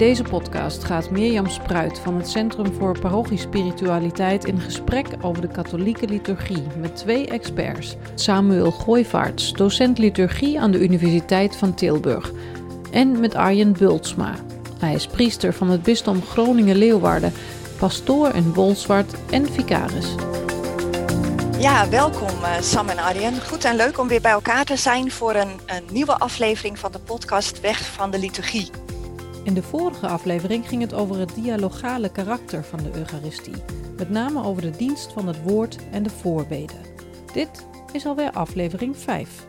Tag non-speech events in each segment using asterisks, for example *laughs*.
deze podcast gaat Mirjam Spruit van het Centrum voor Parochiespiritualiteit in gesprek over de katholieke liturgie met twee experts. Samuel Gooivaarts, docent liturgie aan de Universiteit van Tilburg. En met Arjen Bultsma. Hij is priester van het bisdom Groningen-Leeuwarden, pastoor in Bolsward en vicaris. Ja, welkom eh, Sam en Arjen. Goed en leuk om weer bij elkaar te zijn voor een, een nieuwe aflevering van de podcast Weg van de Liturgie. In de vorige aflevering ging het over het dialogale karakter van de Eucharistie, met name over de dienst van het woord en de voorbeden. Dit is alweer aflevering 5.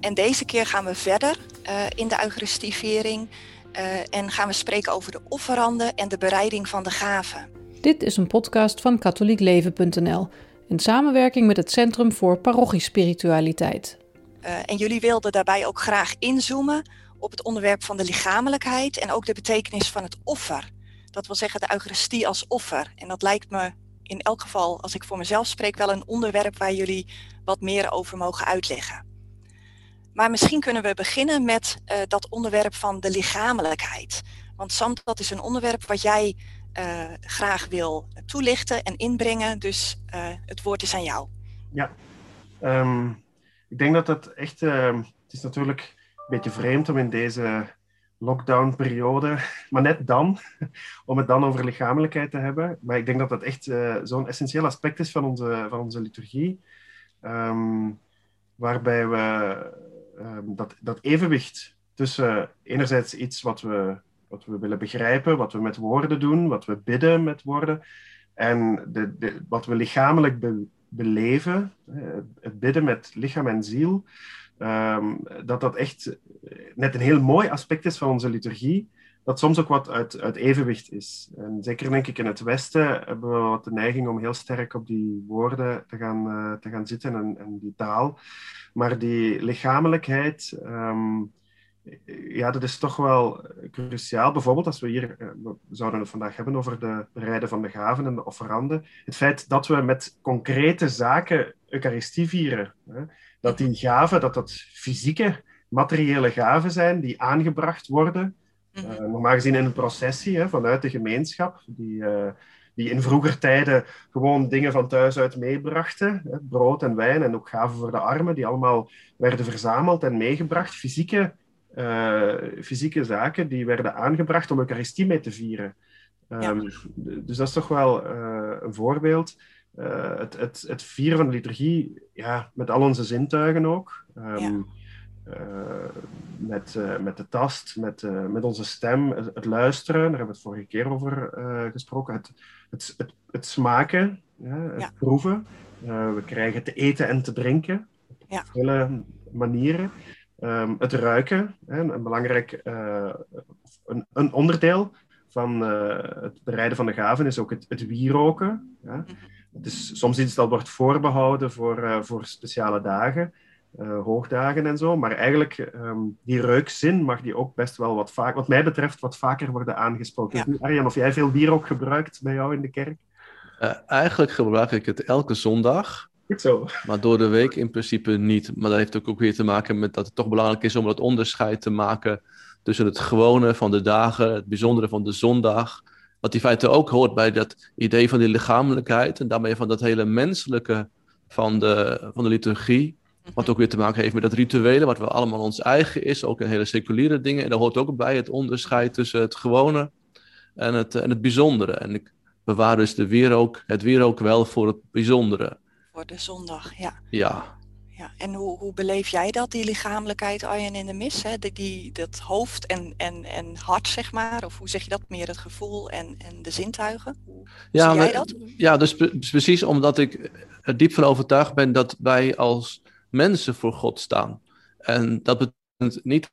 En deze keer gaan we verder uh, in de Eucharistieviering uh, en gaan we spreken over de offeranden en de bereiding van de gaven. Dit is een podcast van katholiekleven.nl in samenwerking met het Centrum voor Parochiespiritualiteit. Uh, en jullie wilden daarbij ook graag inzoomen op het onderwerp van de lichamelijkheid en ook de betekenis van het offer. Dat wil zeggen de Eucharistie als offer. En dat lijkt me in elk geval, als ik voor mezelf spreek, wel een onderwerp waar jullie wat meer over mogen uitleggen. Maar misschien kunnen we beginnen met uh, dat onderwerp van de lichamelijkheid. Want Sam, dat is een onderwerp wat jij uh, graag wil toelichten en inbrengen. Dus uh, het woord is aan jou. Ja, um, ik denk dat dat echt. Uh, het is natuurlijk beetje vreemd om in deze lockdown-periode, maar net dan, *laughs* om het dan over lichamelijkheid te hebben. Maar ik denk dat dat echt uh, zo'n essentieel aspect is van onze, van onze liturgie, um, waarbij we um, dat, dat evenwicht tussen enerzijds iets wat we, wat we willen begrijpen, wat we met woorden doen, wat we bidden met woorden, en de, wat we lichamelijk be, beleven, het bidden met lichaam en ziel, Um, dat dat echt net een heel mooi aspect is van onze liturgie, dat soms ook wat uit, evenwicht is. En zeker denk ik in het Westen hebben we wat de neiging om heel sterk op die woorden te gaan, uh, te gaan zitten en, en, die taal. Maar die lichamelijkheid, um, ja, dat is toch wel cruciaal. Bijvoorbeeld als we hier, we zouden het vandaag hebben over de rijden van de gaven en de offeranden. Het feit dat we met concrete zaken Eucharistie vieren. Hè, dat die gaven, dat dat fysieke, materiële gaven zijn die aangebracht worden. Uh, normaal gezien in een processie hè, vanuit de gemeenschap, die, uh, die in vroeger tijden gewoon dingen van thuis uit meebrachten. Hè, brood en wijn en ook gaven voor de armen, die allemaal werden verzameld en meegebracht. Fysieke, uh, fysieke zaken die werden aangebracht om Eucharistie mee te vieren. Um, ja. Dus dat is toch wel een voorbeeld. Uh, het, het, het, vieren van de liturgie, ja, met al onze zintuigen ook. Um, ja. uh, met, uh, met de tast, met, met onze stem, het, het, luisteren, daar hebben we het vorige keer over gesproken. Het, het, het, het smaken, ja, het ja. proeven. we krijgen te eten en te drinken op vele manieren. Um, het ruiken, hè, een belangrijk een, een onderdeel van het bereiden van de gaven is ook het, het wieroken. Ja. Is soms iets dat wordt voorbehouden voor, uh, voor speciale dagen, uh, hoogdagen en zo. Maar eigenlijk, um, die reukzin mag die ook best wel wat vaak, wat mij betreft, wat vaker worden aangesproken. Ja. Arjan, of jij veel wierook gebruikt bij jou in de kerk? Uh, eigenlijk gebruik ik het elke zondag. Goed zo. Maar door de week in principe niet. Maar dat heeft ook, ook weer te maken met dat het toch belangrijk is om dat onderscheid te maken tussen het gewone van de dagen, het bijzondere van de zondag wat in feite ook hoort bij dat idee van die lichamelijkheid en daarmee van dat hele menselijke van de, van de liturgie. Wat ook weer te maken heeft met dat rituele, wat we allemaal ons eigen is, ook in hele seculiere dingen. En daar hoort ook bij het onderscheid tussen het gewone en het, en het bijzondere. En ik bewaar dus de wierook, het wierook wel voor het bijzondere. Voor de zondag, ja. Ja. Ja, en hoe, hoe beleef jij dat, die lichamelijkheid, Arjen, in de mis? Hè? Die, die, dat hoofd en, en, en hart, zeg maar? Of hoe zeg je dat? Meer het gevoel en, en de zintuigen? Hoe ja, zie jij dat? Ja, dus precies omdat ik er diep van overtuigd ben dat wij als mensen voor God staan. En dat betekent niet,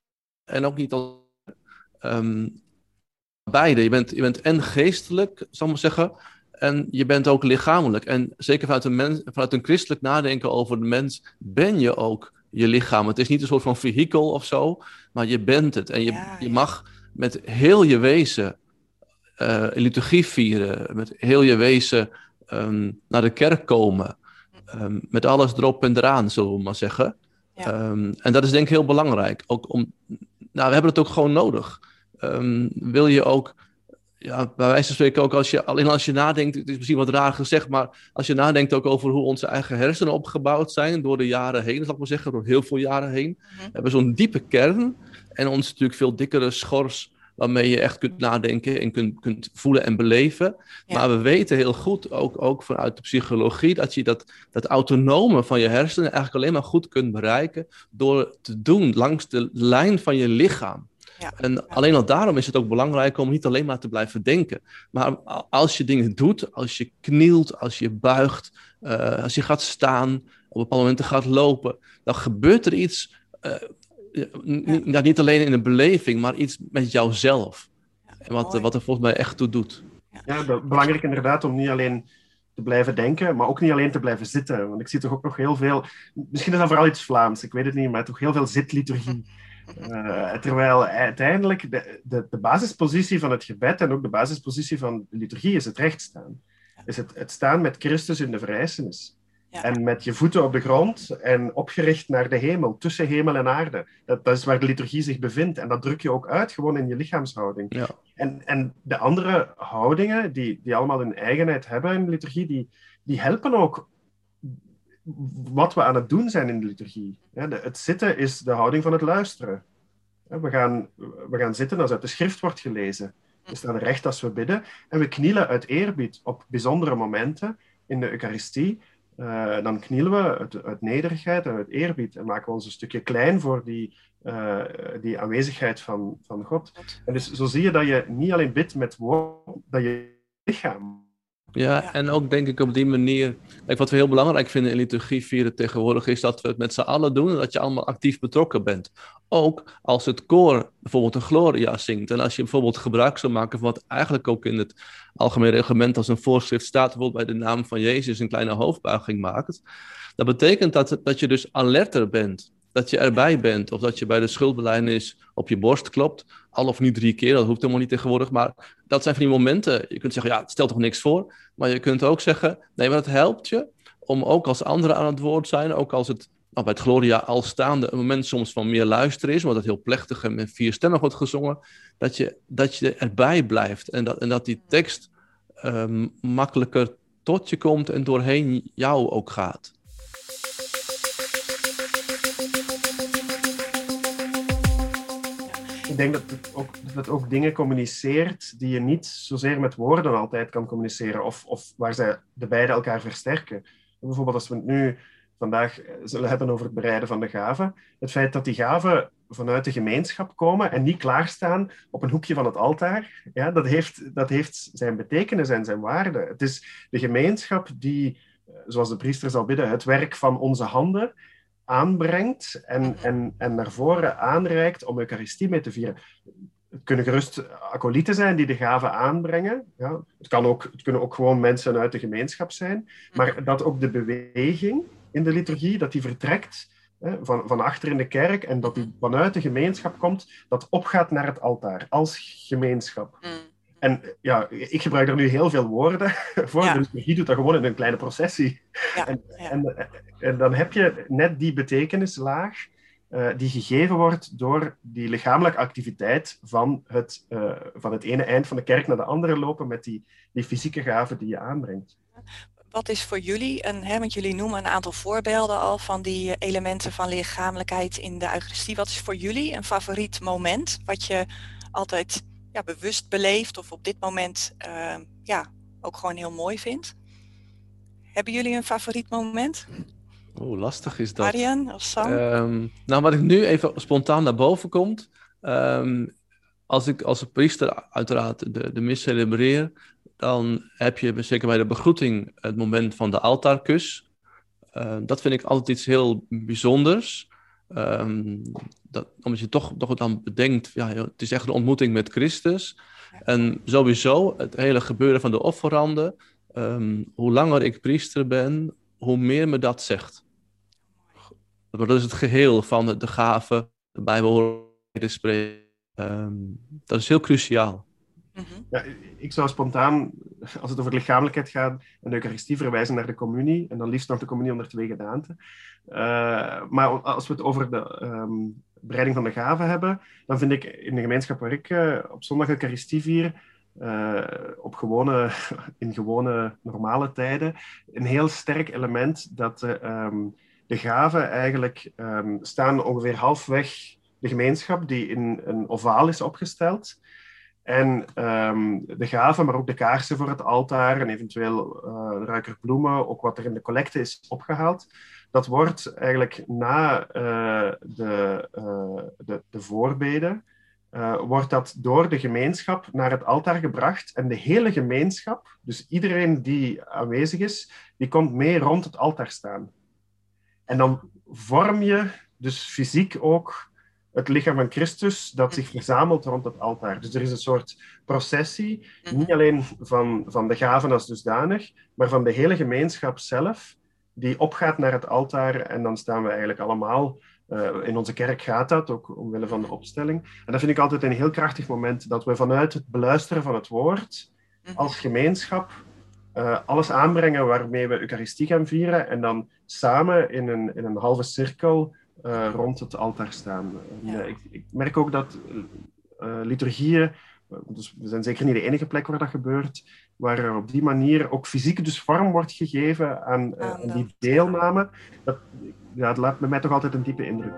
en ook niet als um, beide. Je bent, je bent en geestelijk, zal ik maar zeggen, en je bent ook lichamelijk. En zeker vanuit een, mens, vanuit een christelijk nadenken over de mens ben je ook je lichaam. Het is niet een soort van vehikel of zo, maar je bent het. En je, ja, je mag met heel je wezen uh, liturgie vieren, met heel je wezen um, naar de kerk komen. Um, met alles erop en eraan, zullen we maar zeggen. Ja. Um, en dat is denk ik heel belangrijk. Ook om, nou, we hebben het ook gewoon nodig. ehm, wil je ook ja, bij wijze van spreken ook als je, alleen als je nadenkt, het is misschien wat raar gezegd, maar als je nadenkt ook over hoe onze eigen hersenen opgebouwd zijn door de jaren heen, zal ik maar zeggen, door heel veel jaren heen, mm we hebben zo'n diepe kern en ons natuurlijk veel dikkere schors waarmee je echt kunt nadenken en kunt, kunt voelen en beleven. Maar we weten heel goed, ook, ook vanuit de psychologie, dat je dat, dat autonome van je hersenen eigenlijk alleen maar goed kunt bereiken door te doen langs de lijn van je lichaam. Ja. En alleen al daarom is het ook belangrijk om niet alleen maar te blijven denken. Maar als je dingen doet, als je knielt, als je buigt, uh, als je gaat staan, op bepaalde momenten gaat lopen, dan gebeurt er iets. Uh, ja. niet alleen in de beleving, maar iets met jouzelf. en wat, wat er volgens mij echt toe doet. Ja, belangrijk inderdaad om niet alleen te blijven denken, maar ook niet alleen te blijven zitten. Want ik zie toch ook nog heel veel, misschien is dat vooral iets Vlaams, ik weet het niet, maar toch heel veel zitliturgie. Uh, terwijl uiteindelijk de, de, de, basispositie van het gebed en ook de basispositie van de liturgie is het rechtstaan. Is het, het staan met Christus in de vrijzenis. Ja. En met je voeten op de grond en opgericht naar de hemel, tussen hemel en aarde. Dat, dat is waar de liturgie zich bevindt. En dat druk je ook uit, gewoon in je lichaamshouding. Ja. En, en de andere houdingen, die, die allemaal een eigenheid hebben in de liturgie, die, die helpen ook wat we aan het doen zijn in de liturgie. het zitten is de houding van het luisteren. we, gaan, we gaan zitten als uit de schrift wordt gelezen. We staan recht als we bidden. En we knielen uit eerbied op bijzondere momenten in de Eucharistie. Uh, dan knielen we uit, nederigheid en uit eerbied en maken we ons een stukje klein voor die, uh, die aanwezigheid van, van God. En dus zo zie je dat je niet alleen bidt met woorden, dat je lichaam ja, en ook denk ik op die manier. Kijk, wat we heel belangrijk vinden in liturgie vieren tegenwoordig is dat we het met z'n allen doen en dat je allemaal actief betrokken bent. Ook als het koor bijvoorbeeld een Gloria zingt. En als je bijvoorbeeld gebruik zou maken van wat eigenlijk ook in het algemeen reglement als een voorschrift staat, bijvoorbeeld bij de naam van Jezus een kleine hoofdbuiging maakt. Dat betekent dat, dat je dus alerter bent dat je erbij bent. Of dat je bij de schuldbelijdenis op je borst klopt. Al of niet drie keer, dat hoeft helemaal niet tegenwoordig. Maar dat zijn van die momenten. Je kunt zeggen, ja, het stelt toch niks voor. Maar je kunt ook zeggen, nee, maar het helpt je om ook als anderen aan het woord zijn. Ook als het nou, bij het Gloria al staande een moment soms van meer luisteren is. omdat het heel plechtig en met vier stemmen wordt gezongen. Dat je, dat je erbij blijft. En dat, en dat die tekst um, makkelijker tot je komt en doorheen jou ook gaat. Ik denk dat het, ook, dat ook dingen communiceert die je niet zozeer met woorden altijd kan communiceren, of, of waar zij de beide elkaar versterken. Bijvoorbeeld als we het nu vandaag eh, zullen hebben over het bereiden van de gaven, het feit dat die gaven vanuit de gemeenschap komen en niet klaarstaan op een hoekje van het altaar, ja, dat, heeft, dat heeft zijn betekenis en zijn waarde. Het is de gemeenschap die, eh, zoals de priester zal bidden, het werk van onze handen aanbrengt en, mhm. en, en naar voren aanreikt om Eucharistie mee te vieren. Het kunnen gerust acolyten zijn die de gaven aanbrengen. Ja. Het, kan ook, het kunnen ook gewoon mensen uit de gemeenschap zijn. Maar mhm. dat ook de beweging in de liturgie, dat die vertrekt hè, van, van achter in de kerk en dat die mhm. vanuit de gemeenschap komt, dat opgaat naar het altaar als gemeenschap. En ja, ik gebruik er nu heel veel woorden *laughs* voor. Ja. De liturgie doet dat gewoon in een kleine processie. Ja, en, en, en, dan heb je net die betekenislaag uh, die gegeven wordt door die lichamelijke activiteit van het, uh, van het ene eind van de kerk naar de andere lopen met die, die fysieke gaven die je aanbrengt. Wat is voor jullie, en, hè, want jullie noemen een aantal voorbeelden al van die elementen van lichamelijkheid in de Eucharistie. Wat is voor jullie een favoriet moment wat je altijd ja, bewust beleeft of op dit moment uh, ja, ook gewoon heel mooi vindt. Hebben jullie een favoriet moment? Oeh, lastig is dat. Marian of Sam? Um, nou, wat ik nu even spontaan naar boven komt. Um, als ik als priester uiteraard de, de mis celebreer, dan heb je zeker bij de begroeting het moment van de altaarkus. Uh, dat vind ik altijd iets heel bijzonders. Um, dat, omdat je toch, toch dan bedenkt, ja, het is echt een ontmoeting met Christus. En sowieso het hele gebeuren van de offeranden. Um, hoe langer ik priester ben, hoe meer me dat zegt. Dat is het geheel van de, de gave, de Bijbel, de spreken. Um, dat is heel cruciaal. Mhm. Ik zou spontaan, als het over lichamelijkheid gaat, een Eucharistie verwijzen naar de communie. En dan liefst nog de communie onder twee gedaanten. Uh, maar als we het over de, um, bereiding van de gaven hebben, dan vind ik in de gemeenschap waar ik uh, op zondag Eucharistie vier, uh, op gewone, *laughs* in gewone normale tijden, een heel sterk element dat de gaven eigenlijk um, staan ongeveer halfweg de gemeenschap die in een ovaal is opgesteld. En um, de gaven, maar ook de kaarsen voor het altaar en eventueel uh, ruikerbloemen, ook wat er in de collecte is opgehaald, dat wordt eigenlijk na uh, de, uh, de, de voorbeden, wordt dat door de gemeenschap naar het altaar gebracht. En de hele gemeenschap, dus iedereen die aanwezig is, die komt mee rond het altaar staan. En dan vorm je dus fysiek ook het lichaam van Christus dat zich verzamelt rond het altaar. Dus er is een soort processie, mhm. niet alleen van, van de gaven als dusdanig, maar van de hele gemeenschap zelf, die opgaat naar het altaar en dan staan we eigenlijk allemaal. Uh, in onze kerk gaat dat, ook omwille van de opstelling. En dat vind ik altijd een heel krachtig moment, dat we vanuit het beluisteren van het woord, mhm. als gemeenschap, uh, alles aanbrengen waarmee we Eucharistie gaan vieren en dan samen in een, in een halve cirkel uh, rond het altaar staan. Ja. ik, ik, merk ook dat uh, liturgieën, dus we zijn zeker niet de enige plek waar dat gebeurt, waar er op die manier ook fysiek dus vorm wordt gegeven aan, aan die deelname. Dat, ja, dat laat bij mij toch altijd een diepe indruk.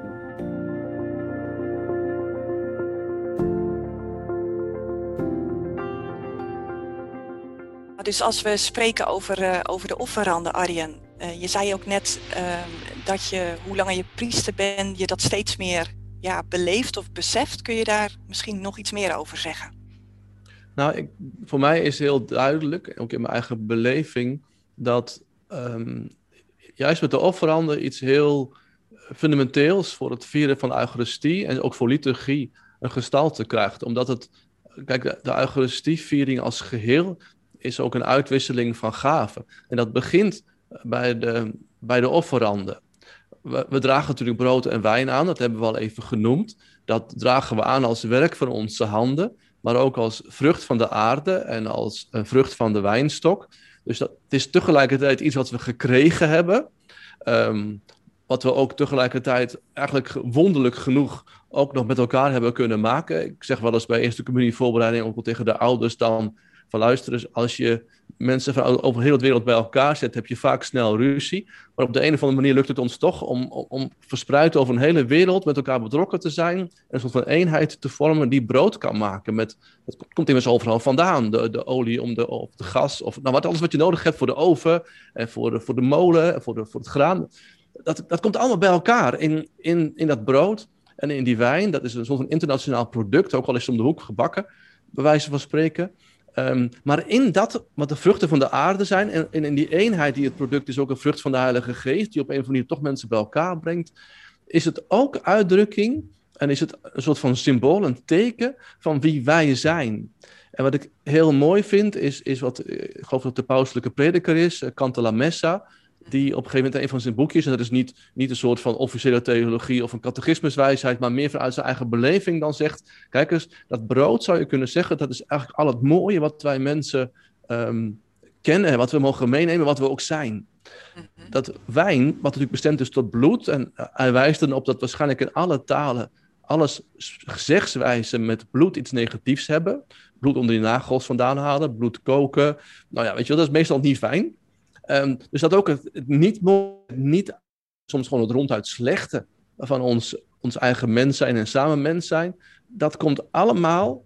Dus als we spreken over, uh, over de offeranden, Arjen, uh, je zei ook net uh, dat je, hoe langer je priester bent, je dat steeds meer ja, beleeft of beseft. Kun je daar misschien nog iets meer over zeggen? Nou, ik, voor mij is heel duidelijk, ook in mijn eigen beleving, dat um, juist met de offeranden iets heel fundamenteels voor het vieren van de Eucharistie en ook voor liturgie een gestalte krijgt. Omdat het, kijk, de, de Eucharistieviering als geheel is ook een uitwisseling van gaven. En dat begint bij de, bij de offeranden. We, dragen natuurlijk brood en wijn aan, dat hebben we al even genoemd. Dat dragen we aan als werk van onze handen, maar ook als vrucht van de aarde en als een vrucht van de wijnstok. Dus dat, het is tegelijkertijd iets wat we gekregen hebben, um, wat we ook tegelijkertijd eigenlijk wonderlijk genoeg ook nog met elkaar hebben kunnen maken. Ik zeg wel eens bij eerste communie voorbereiding ook wel tegen de ouders dan van luisteren, als je mensen van over heel de wereld bij elkaar zet, heb je vaak snel ruzie. Maar op de een of andere manier lukt het ons toch om, om verspreid over een hele wereld met elkaar betrokken te zijn. En een soort van eenheid te vormen die brood kan maken. Met, het komt immers overal vandaan. De, de olie om de, of de gas. Of nou, wat alles wat je nodig hebt voor de oven. En voor de, voor de molen. En voor, voor het graan. Dat, dat komt allemaal bij elkaar in, in, in dat brood. En in die wijn. Dat is een soort van internationaal product. Ook al is het om de hoek gebakken. Bij wijze van spreken. Um, maar in dat, wat de vruchten van de aarde zijn, en, en, in die eenheid die het product is, ook een vrucht van de Heilige Geest, die op een of andere manier toch mensen bij elkaar brengt, is het ook uitdrukking en is het een soort van symbool, een teken van wie wij zijn. En wat ik heel mooi vind, is, is wat, eh, ik geloof dat de pauselijke prediker is, eh, Cantala Messa, die op een gegeven moment een van zijn boekjes, en dat is niet, niet een soort van officiële theologie of een catechismuswijsheid, maar meer vanuit zijn eigen beleving, dan zegt: Kijk eens, dat brood zou je kunnen zeggen, dat is eigenlijk al het mooie wat wij mensen um, kennen, wat we mogen meenemen, wat we ook zijn. Mhm. Dat wijn, wat natuurlijk bestemd is tot bloed, en hij wijst dan op dat waarschijnlijk in alle talen alles gezegswijzen met bloed iets negatiefs hebben. Bloed onder die nagels vandaan halen, bloed koken. Nou ja, weet je wel, dat is meestal niet fijn. Um, dus dat ook het, niet, niet soms gewoon het ronduit slechte van ons, ons eigen mens zijn en samen mens zijn, dat komt allemaal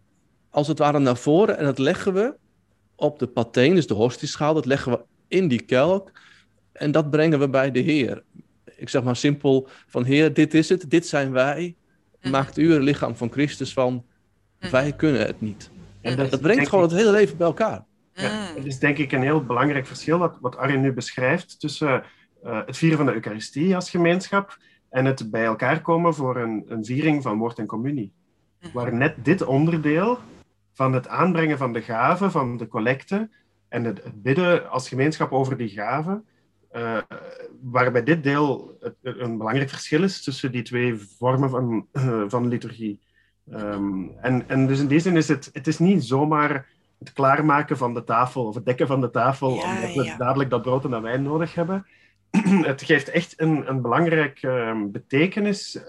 als het ware naar voren en dat leggen we op de pateen, dus de hostieschaal, dat leggen we in die kelk en dat brengen we bij de Heer. Ik zeg maar simpel van Heer, dit is het, dit zijn wij, maakt u er lichaam van Christus van, wij kunnen het niet. En dat, dat brengt gewoon het hele leven bij elkaar. Het is denk ik een heel belangrijk verschil wat, wat Arjen nu beschrijft tussen uh, het vieren van de Eucharistie als gemeenschap en het bij elkaar komen voor een, een viering van woord en communie. Mhm. Waar net dit onderdeel van het aanbrengen van de gaven, van de collecte en het, het bidden als gemeenschap over die gaven, uh, waarbij dit deel het, een belangrijk verschil is tussen die twee vormen van, uh, van liturgie. Um, en, en dus in die zin is het, het is niet zomaar het klaarmaken van de tafel of het dekken van de tafel, omdat we dadelijk dat brood en dat wijn nodig hebben. *clears throat* het geeft echt een, een belangrijke betekenis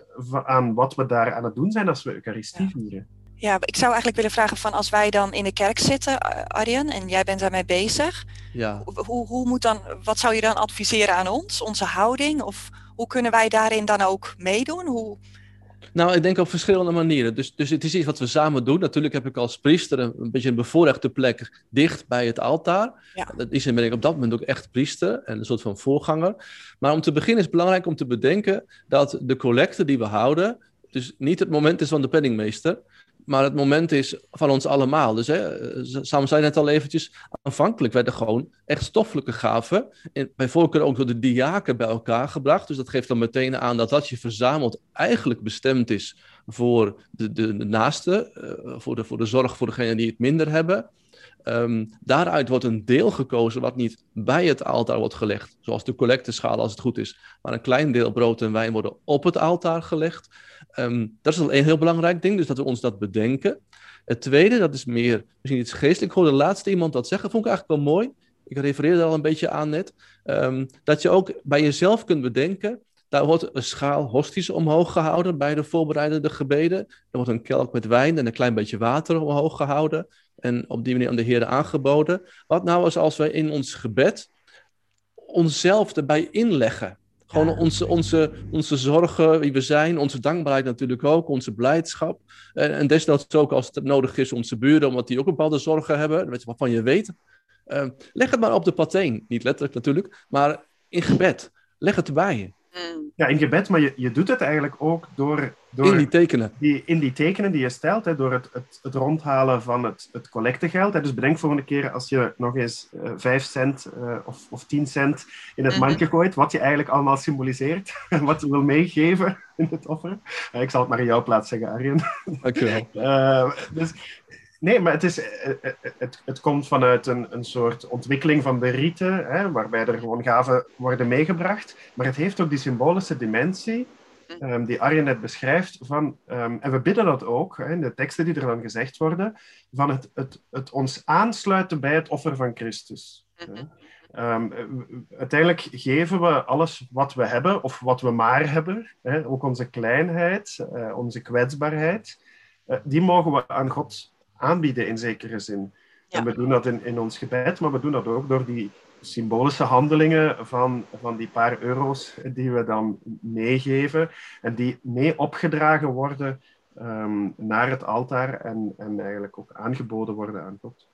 aan wat we daar aan het doen zijn als we Eucharistie vieren. Ja, ik zou eigenlijk willen vragen van als wij dan in de kerk zitten, Arjen, en jij bent daarmee bezig. Ja. Hoe, hoe moet dan, wat zou je dan adviseren aan ons, onze houding? Of hoe kunnen wij daarin dan ook meedoen? Hoe... Nou, ik denk op verschillende manieren. Dus, dus het is iets wat we samen doen. Natuurlijk heb ik als priester een, een beetje een bevoorrechte plek dicht bij het altaar. Ja. Dat is ben ik op dat moment ook echt priester en een soort van voorganger. Maar om te beginnen is het belangrijk om te bedenken dat de collecte die we houden, dus niet het moment is van de penningmeester, maar het moment is van ons allemaal. Dus hè, Sam zei net al eventjes, aanvankelijk werden gewoon echt stoffelijke gaven, en bij voorkeur ook door de diaken bij elkaar gebracht. Dus dat geeft dan meteen aan dat wat je verzamelt eigenlijk bestemd is voor de, de, naaste, uh, voor, de, voor de zorg voor degenen die het minder hebben. Um, daaruit wordt een deel gekozen wat niet bij het altaar wordt gelegd, zoals de collecteschaal als het goed is, maar een klein deel brood en wijn worden op het altaar gelegd. Um, dat is al een heel belangrijk ding, dus dat we ons dat bedenken. Het tweede, dat is meer misschien iets geestelijk. Ik hoorde de laatste iemand dat zeggen, vond ik eigenlijk wel mooi. Ik refereerde er al een beetje aan net. Um, dat je ook bij jezelf kunt bedenken. Daar wordt een schaal hosties omhoog gehouden bij de voorbereidende gebeden. Er wordt een kelk met wijn en een klein beetje water omhoog gehouden. En op die manier aan de Heer aangeboden. Wat nou als, als we in ons gebed onszelf erbij inleggen? Gewoon onze, onze, onze zorgen, wie we zijn, onze dankbaarheid natuurlijk ook, onze blijdschap. En, en desnoods ook als het nodig is, onze buren, omdat die ook bepaalde zorgen hebben, waarvan je weet. Uh, leg het maar op de pateen, niet letterlijk natuurlijk, maar in gebed. Leg het erbij. Mm. Ja, in gebed, maar je, je doet het eigenlijk ook door... door in die tekenen. Die, in die tekenen die je stelt, hè, door het, het, het rondhalen van het, het collectegeld. Hè. Dus bedenk volgende keer als je nog eens uh, 5 cent uh, of, of 10 cent in het -hmm. mandje gooit, wat je eigenlijk allemaal symboliseert en *laughs* wat je wil meegeven in het offer. Uh, ik zal het maar in jouw plaats zeggen, Arjen. Dankjewel. *laughs* dus Nee, maar het, is, eh, eh, het, het komt vanuit een, een soort ontwikkeling van de riten, hè, waarbij er gewoon gaven worden meegebracht. Maar het heeft ook die symbolische dimensie, um, die Arjen net beschrijft. Van, um, en we bidden dat ook, hè, in de teksten die er dan gezegd worden, van het, het, het ons aansluiten bij het offer van Christus. Um, uiteindelijk geven we alles wat we hebben, of wat we maar hebben, hè, ook onze kleinheid, uh, onze kwetsbaarheid, uh, die mogen we aan God aanbieden in zekere zin. En we doen dat in, in ons gebed, maar we doen dat ook door die symbolische handelingen van, van die paar euro's die we dan meegeven en die mee opgedragen worden um, naar het altaar en, en eigenlijk ook aangeboden worden aan God.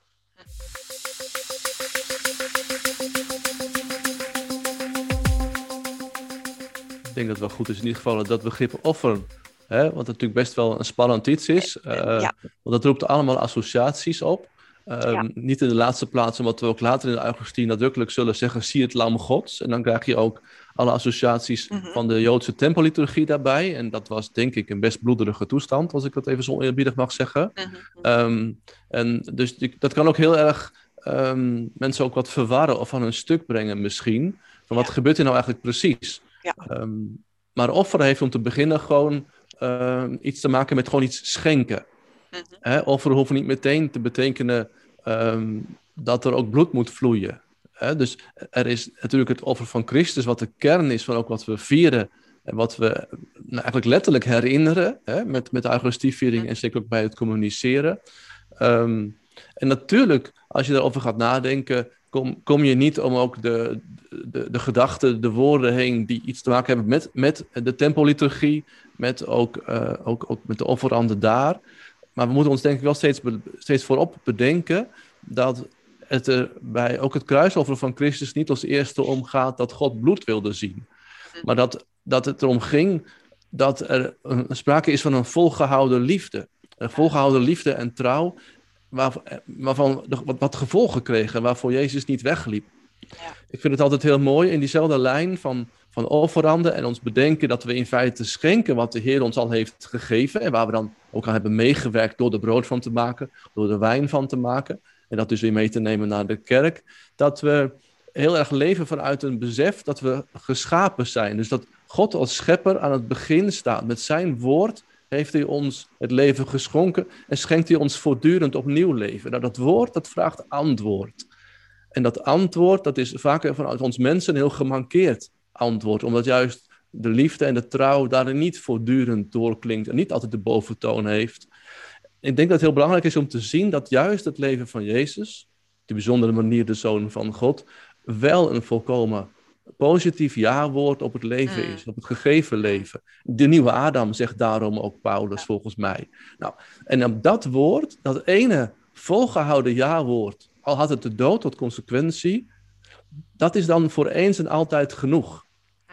Ik denk dat het wel goed is in ieder geval dat begrip offer Hè, wat natuurlijk best wel een spannend iets is. Uh, Want dat roept allemaal associaties op. Uh, Niet in de laatste plaats, omdat we ook later in de Augustine nadrukkelijk zullen zeggen: zie het lam Gods. En dan krijg je ook alle associaties mm -hmm. van de Joodse tempelliturgie daarbij. En dat was denk ik een best bloederige toestand, als ik dat even zo eerbiedig mag zeggen. Mm -hmm. um, en dus die, dat kan ook heel erg um, mensen ook wat verwarren of van hun stuk brengen, misschien. Van wat ja. gebeurt er nou eigenlijk precies? Ja. Um, maar offeren heeft om te beginnen gewoon uh, iets te maken met gewoon iets schenken. Mm -hmm. Offeren hoeft niet meteen te betekenen um, dat er ook bloed moet vloeien. Hè? Dus er is natuurlijk het offer van Christus, wat de kern is van ook wat we vieren. En wat we nou, eigenlijk letterlijk herinneren hè? Met, met de Eucharistieviering mm -hmm. en zeker ook bij het communiceren. Um, en natuurlijk, als je daarover gaat nadenken, kom, kom je niet om ook de, de, de gedachten, de woorden heen die iets te maken hebben met, met de tempelliturgie, met ook, uh, ook, ook met de offeranden daar. Maar we moeten ons denk ik wel steeds, steeds voorop bedenken dat het er bij ook het kruisoffer van Christus niet als eerste om gaat dat God bloed wilde zien. Maar dat, dat het erom ging dat er een, sprake is van een volgehouden liefde. Een volgehouden liefde en trouw, waar, waarvan wat, wat gevolgen kregen, waarvoor Jezus niet wegliep. Ja. Ik vind het altijd heel mooi in diezelfde lijn van, van offeranden en ons bedenken dat we in feite schenken wat de Heer ons al heeft gegeven en waar we dan ook aan hebben meegewerkt door er brood van te maken, door er wijn van te maken en dat dus weer mee te nemen naar de kerk, dat we heel erg leven vanuit een besef dat we geschapen zijn. Dus dat God als schepper aan het begin staat. Met zijn woord heeft hij ons het leven geschonken en schenkt hij ons voortdurend opnieuw leven. Nou, dat woord, dat vraagt antwoord. En dat antwoord, dat is vaak vanuit ons mensen heel gemankeerd. antwoord. Omdat juist de liefde en de trouw daarin niet voortdurend doorklinkt en niet altijd de boventoon heeft. Ik denk dat het heel belangrijk is om te zien dat juist het leven van Jezus, de bijzondere manier de Zoon van God, wel een volkomen positief ja-woord op het leven Mm. is, op het gegeven leven. De nieuwe Adam zegt daarom ook Paulus, volgens mij. Nou, en op dat woord, dat ene volgehouden ja-woord, al had het de dood tot consequentie, dat is dan voor eens en altijd genoeg.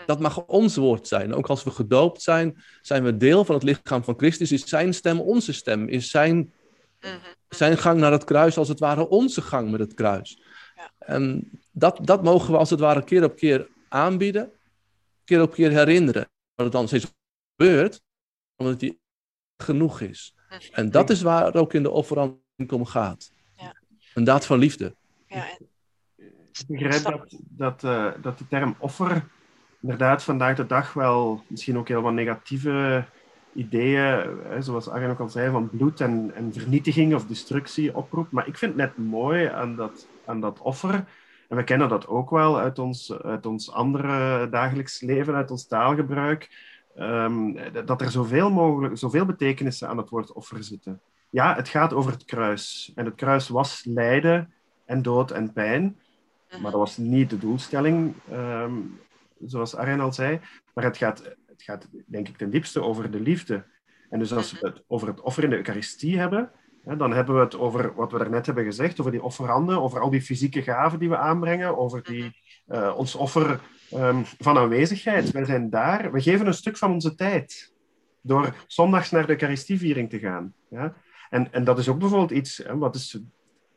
Dat mag ons woord zijn. Ook als we gedoopt zijn, zijn we deel van het lichaam van Christus. Is zijn stem onze stem? Is zijn, Mhm. zijn gang naar het kruis als het ware onze gang met het kruis? En dat, dat mogen we als het ware keer op keer aanbieden, keer op keer herinneren. Dat het dan steeds gebeurt, omdat die genoeg is. En dat is waar het ook in de offeranding om gaat. Ja. Een daad van liefde. Ja, en Ik begrijp dat, dat, eh, dat de term offer inderdaad vandaag de dag wel misschien ook heel wat negatieve ideeën, hè, zoals Arjen ook al zei, van bloed en, en vernietiging of destructie oproept. Maar ik vind het net mooi aan dat, aan dat offer, en we kennen dat ook wel uit ons, uit ons andere dagelijks leven, uit ons taalgebruik, ehm, dat er zoveel mogelijk, zoveel betekenissen aan het woord offer zitten. Ja, het gaat over het kruis. En het kruis was lijden en dood en pijn. Maar dat was niet de doelstelling, ehm, zoals Arjen al zei. Maar het gaat, het gaat, denk ik, ten diepste over de liefde. En dus als we het over het offer in de Eucharistie hebben, dan hebben we het over wat we daarnet hebben gezegd, over die offeranden, over al die fysieke gaven die we aanbrengen, over die, eh, ons offer ehm, van aanwezigheid. Wij zijn daar, we geven een stuk van onze tijd door zondags naar de Eucharistieviering te gaan. Ja? En, en dat is ook bijvoorbeeld iets, hè, wat is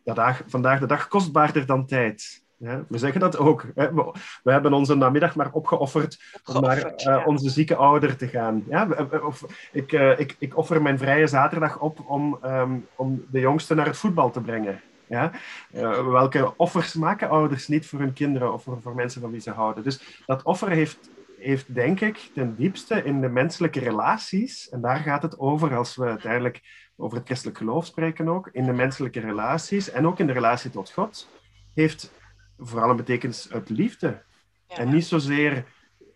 vandaag, vandaag de dag kostbaarder dan tijd. Ja, we zeggen dat ook. Hè. We, hebben onze namiddag maar opgeofferd om naar eh, onze zieke ouder te gaan. Ja, of, ik, eh, ik, ik offer mijn vrije zaterdag op om, ehm, om de jongste naar het voetbal te brengen. Ja? Eh, welke offers maken ouders niet voor hun kinderen of voor, voor mensen van wie ze houden? Dus dat offer heeft, heeft, denk ik, ten diepste in de menselijke relaties, en daar gaat het over als we uiteindelijk over het christelijk geloof spreken ook, in de menselijke relaties en ook in de relatie tot God, heeft vooral een betekenis uit liefde. Ja. En niet zozeer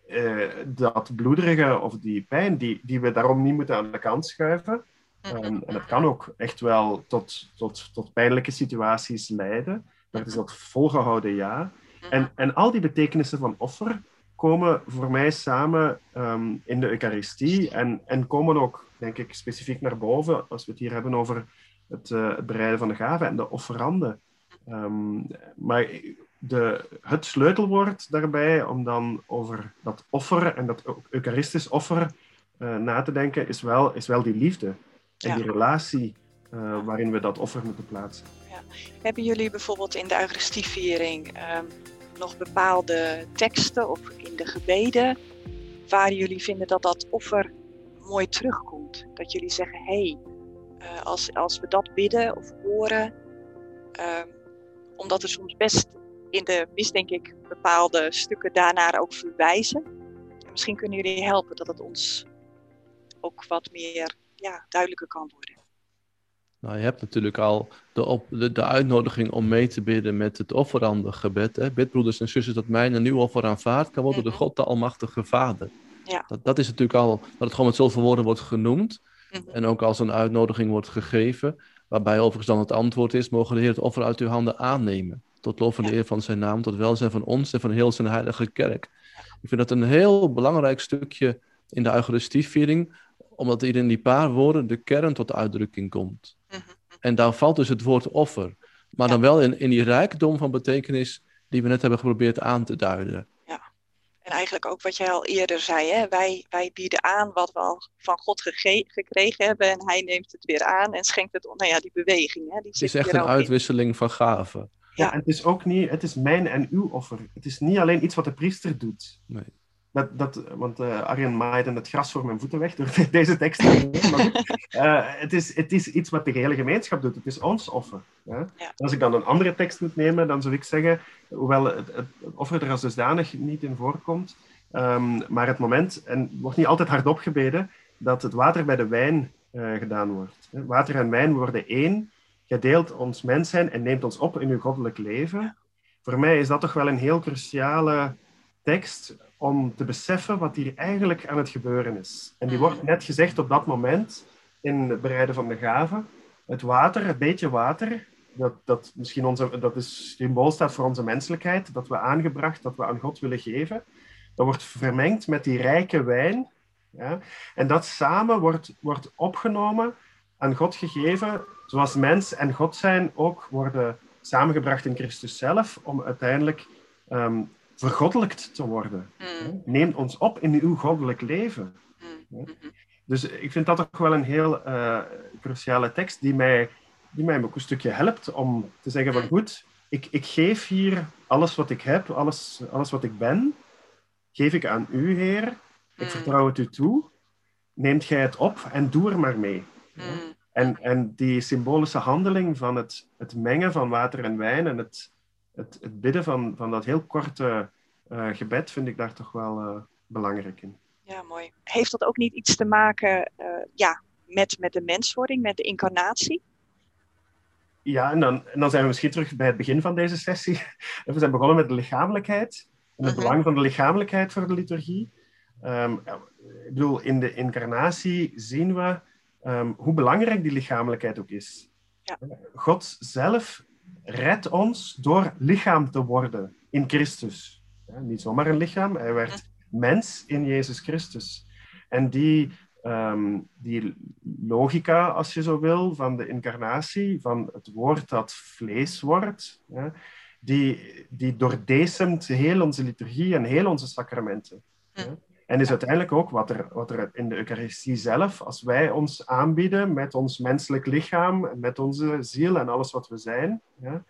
eh, dat bloederige of die pijn, die, die we daarom niet moeten aan de kant schuiven. En het kan ook echt wel tot, tot, tot pijnlijke situaties leiden. Maar het is dat volgehouden ja. En, en al die betekenissen van offer komen voor mij samen ehm, in de Eucharistie en, en komen ook, denk ik, specifiek naar boven als we het hier hebben over het, eh, het bereiden van de gaven en de offeranden. Ehm, maar de, het sleutelwoord daarbij om dan over dat offer en dat eu- Eucharistisch offer eh, na te denken, is wel, is wel die liefde en Ja. die relatie eh, waarin we dat offer moeten plaatsen. Hebben jullie bijvoorbeeld in de Eucharistieviering ehm, nog bepaalde teksten of in de gebeden waar jullie vinden dat dat offer mooi terugkomt? Dat jullie zeggen, hé, hey, eh, als, als we dat bidden of horen, ehm, omdat er soms best in de mis, denk ik, bepaalde stukken daarnaar ook verwijzen. En misschien kunnen jullie helpen dat het ons ook wat meer ja, duidelijker kan worden. Nou, je hebt natuurlijk al de, op, de, de uitnodiging om mee te bidden met het offerandengebed. Hè? Bid, broeders en zusters, dat mij een nieuw offer aanvaard kan worden door Mhm. God, de Almachtige Vader. Ja. Dat, dat is natuurlijk al, dat het gewoon met zoveel woorden wordt genoemd. Mhm. En ook als een uitnodiging wordt gegeven, waarbij overigens dan het antwoord is, mogen de Heer het offer uit uw handen aannemen. Tot lof en Ja. eer van zijn naam, tot welzijn van ons en van heel zijn heilige kerk. Ik vind dat een heel belangrijk stukje in de Eucharistieviering, omdat hier in die paar woorden de kern tot uitdrukking komt. Mhm. En daar valt dus het woord offer. Maar Ja. dan wel in, in die rijkdom van betekenis die we net hebben geprobeerd aan te duiden. En eigenlijk ook wat jij al eerder zei, hè? Wij, wij bieden aan wat we al van God gekregen hebben en hij neemt het weer aan en schenkt het, nou ja, die beweging, hè? die Het is echt een in. uitwisseling van gaven. Ja, en het is ook niet, het is mijn en uw offer. Het is niet alleen iets wat de priester doet. Nee. Dat, dat, want eh Arjen maaide het gras voor mijn voeten weg door *laughs* deze tekst. Maar eh, het, is, het is iets wat de gehele gemeenschap doet. Het is ons offer. Hè? Ja. Als ik dan een andere tekst moet nemen, dan zou ik zeggen, hoewel het, het, het offer er als dusdanig niet in voorkomt, ehm, maar het moment, en het wordt niet altijd hardop gebeden, dat het water bij de wijn eh, gedaan wordt. Hè? Water en wijn worden één. Jij deelt ons mens zijn en neemt ons op in uw goddelijk leven. Voor mij is dat toch wel een heel cruciale tekst om te beseffen wat hier eigenlijk aan het gebeuren is. En die Mhm. wordt net gezegd op dat moment in het bereiden van de gave. Het water, het beetje water, dat, dat misschien onze, dat is symbool staat voor onze menselijkheid, dat we aangebracht, dat we aan God willen geven. Dat wordt vermengd met die rijke wijn. Ja? En dat samen wordt, wordt opgenomen, aan God gegeven, zoals mens en God zijn ook worden samengebracht in Christus zelf, om uiteindelijk ehm vergoddelijkt te worden. Mm, Neem ons op in uw goddelijk leven. mm, mhm. Dus ik vind dat toch wel een heel eh, cruciale tekst die mij, die mij ook een stukje helpt om te zeggen van goed, ik, ik geef hier alles wat ik heb, alles, alles wat ik ben, geef ik aan u, Heer. Ik Mm. vertrouw het u toe. Neemt gij het op en doe er maar mee. Mm, En, en die symbolische handeling van het, het mengen van water en wijn en het, het, het bidden van, van dat heel korte eh, gebed vind ik daar toch wel eh, belangrijk in. Ja, mooi. Heeft dat ook niet iets te maken eh, ja, met, met de menswording, met de incarnatie? Ja, en dan, en dan zijn we misschien terug bij het begin van deze sessie. *laughs* We zijn begonnen met de lichamelijkheid en het Mhm. belang van de lichamelijkheid voor de liturgie. Ehm, ik bedoel, in de incarnatie zien we ehm, hoe belangrijk die lichamelijkheid ook is. Ja. God zelf redt ons door lichaam te worden in Christus. Ja, niet zomaar een lichaam, hij werd mens in Jezus Christus. En die, ehm, die logica, als je zo wil, van de incarnatie, van het woord dat vlees wordt, ja, die, die doordesemt heel onze liturgie en heel onze sacramenten. Ja. En is uiteindelijk ook wat er, wat er in de Eucharistie zelf, als wij ons aanbieden met ons menselijk lichaam, met onze ziel en alles wat we zijn, ja,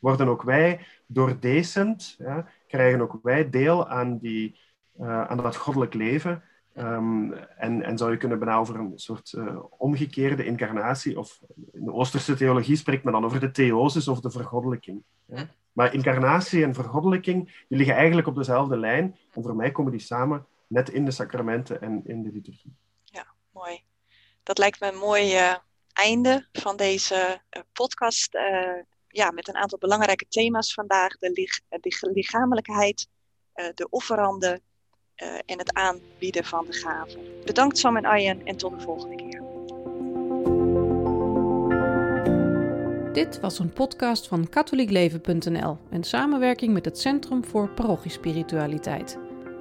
worden ook wij doordesemd, ja, krijgen ook wij deel aan, die, eh, aan dat goddelijk leven. Ehm, en, en zou je kunnen bijna over een soort eh, omgekeerde incarnatie, of in de Oosterse theologie spreekt men dan over de theosis of de vergoddelijking. Ja. Maar incarnatie en vergoddelijking die liggen eigenlijk op dezelfde lijn. En voor mij komen die samen net in de sacramenten en in de liturgie. Mooi. Dat lijkt me een mooi eh, einde van deze eh, podcast. eh, ja, met een aantal belangrijke thema's vandaag. De, lich- de lichamelijkheid, eh, de offeranden eh, en het aanbieden van de gaven. Bedankt Sam en Arjen en tot de volgende keer. Dit was een podcast van katholiekleven.nl in samenwerking met het Centrum voor Parochiespiritualiteit.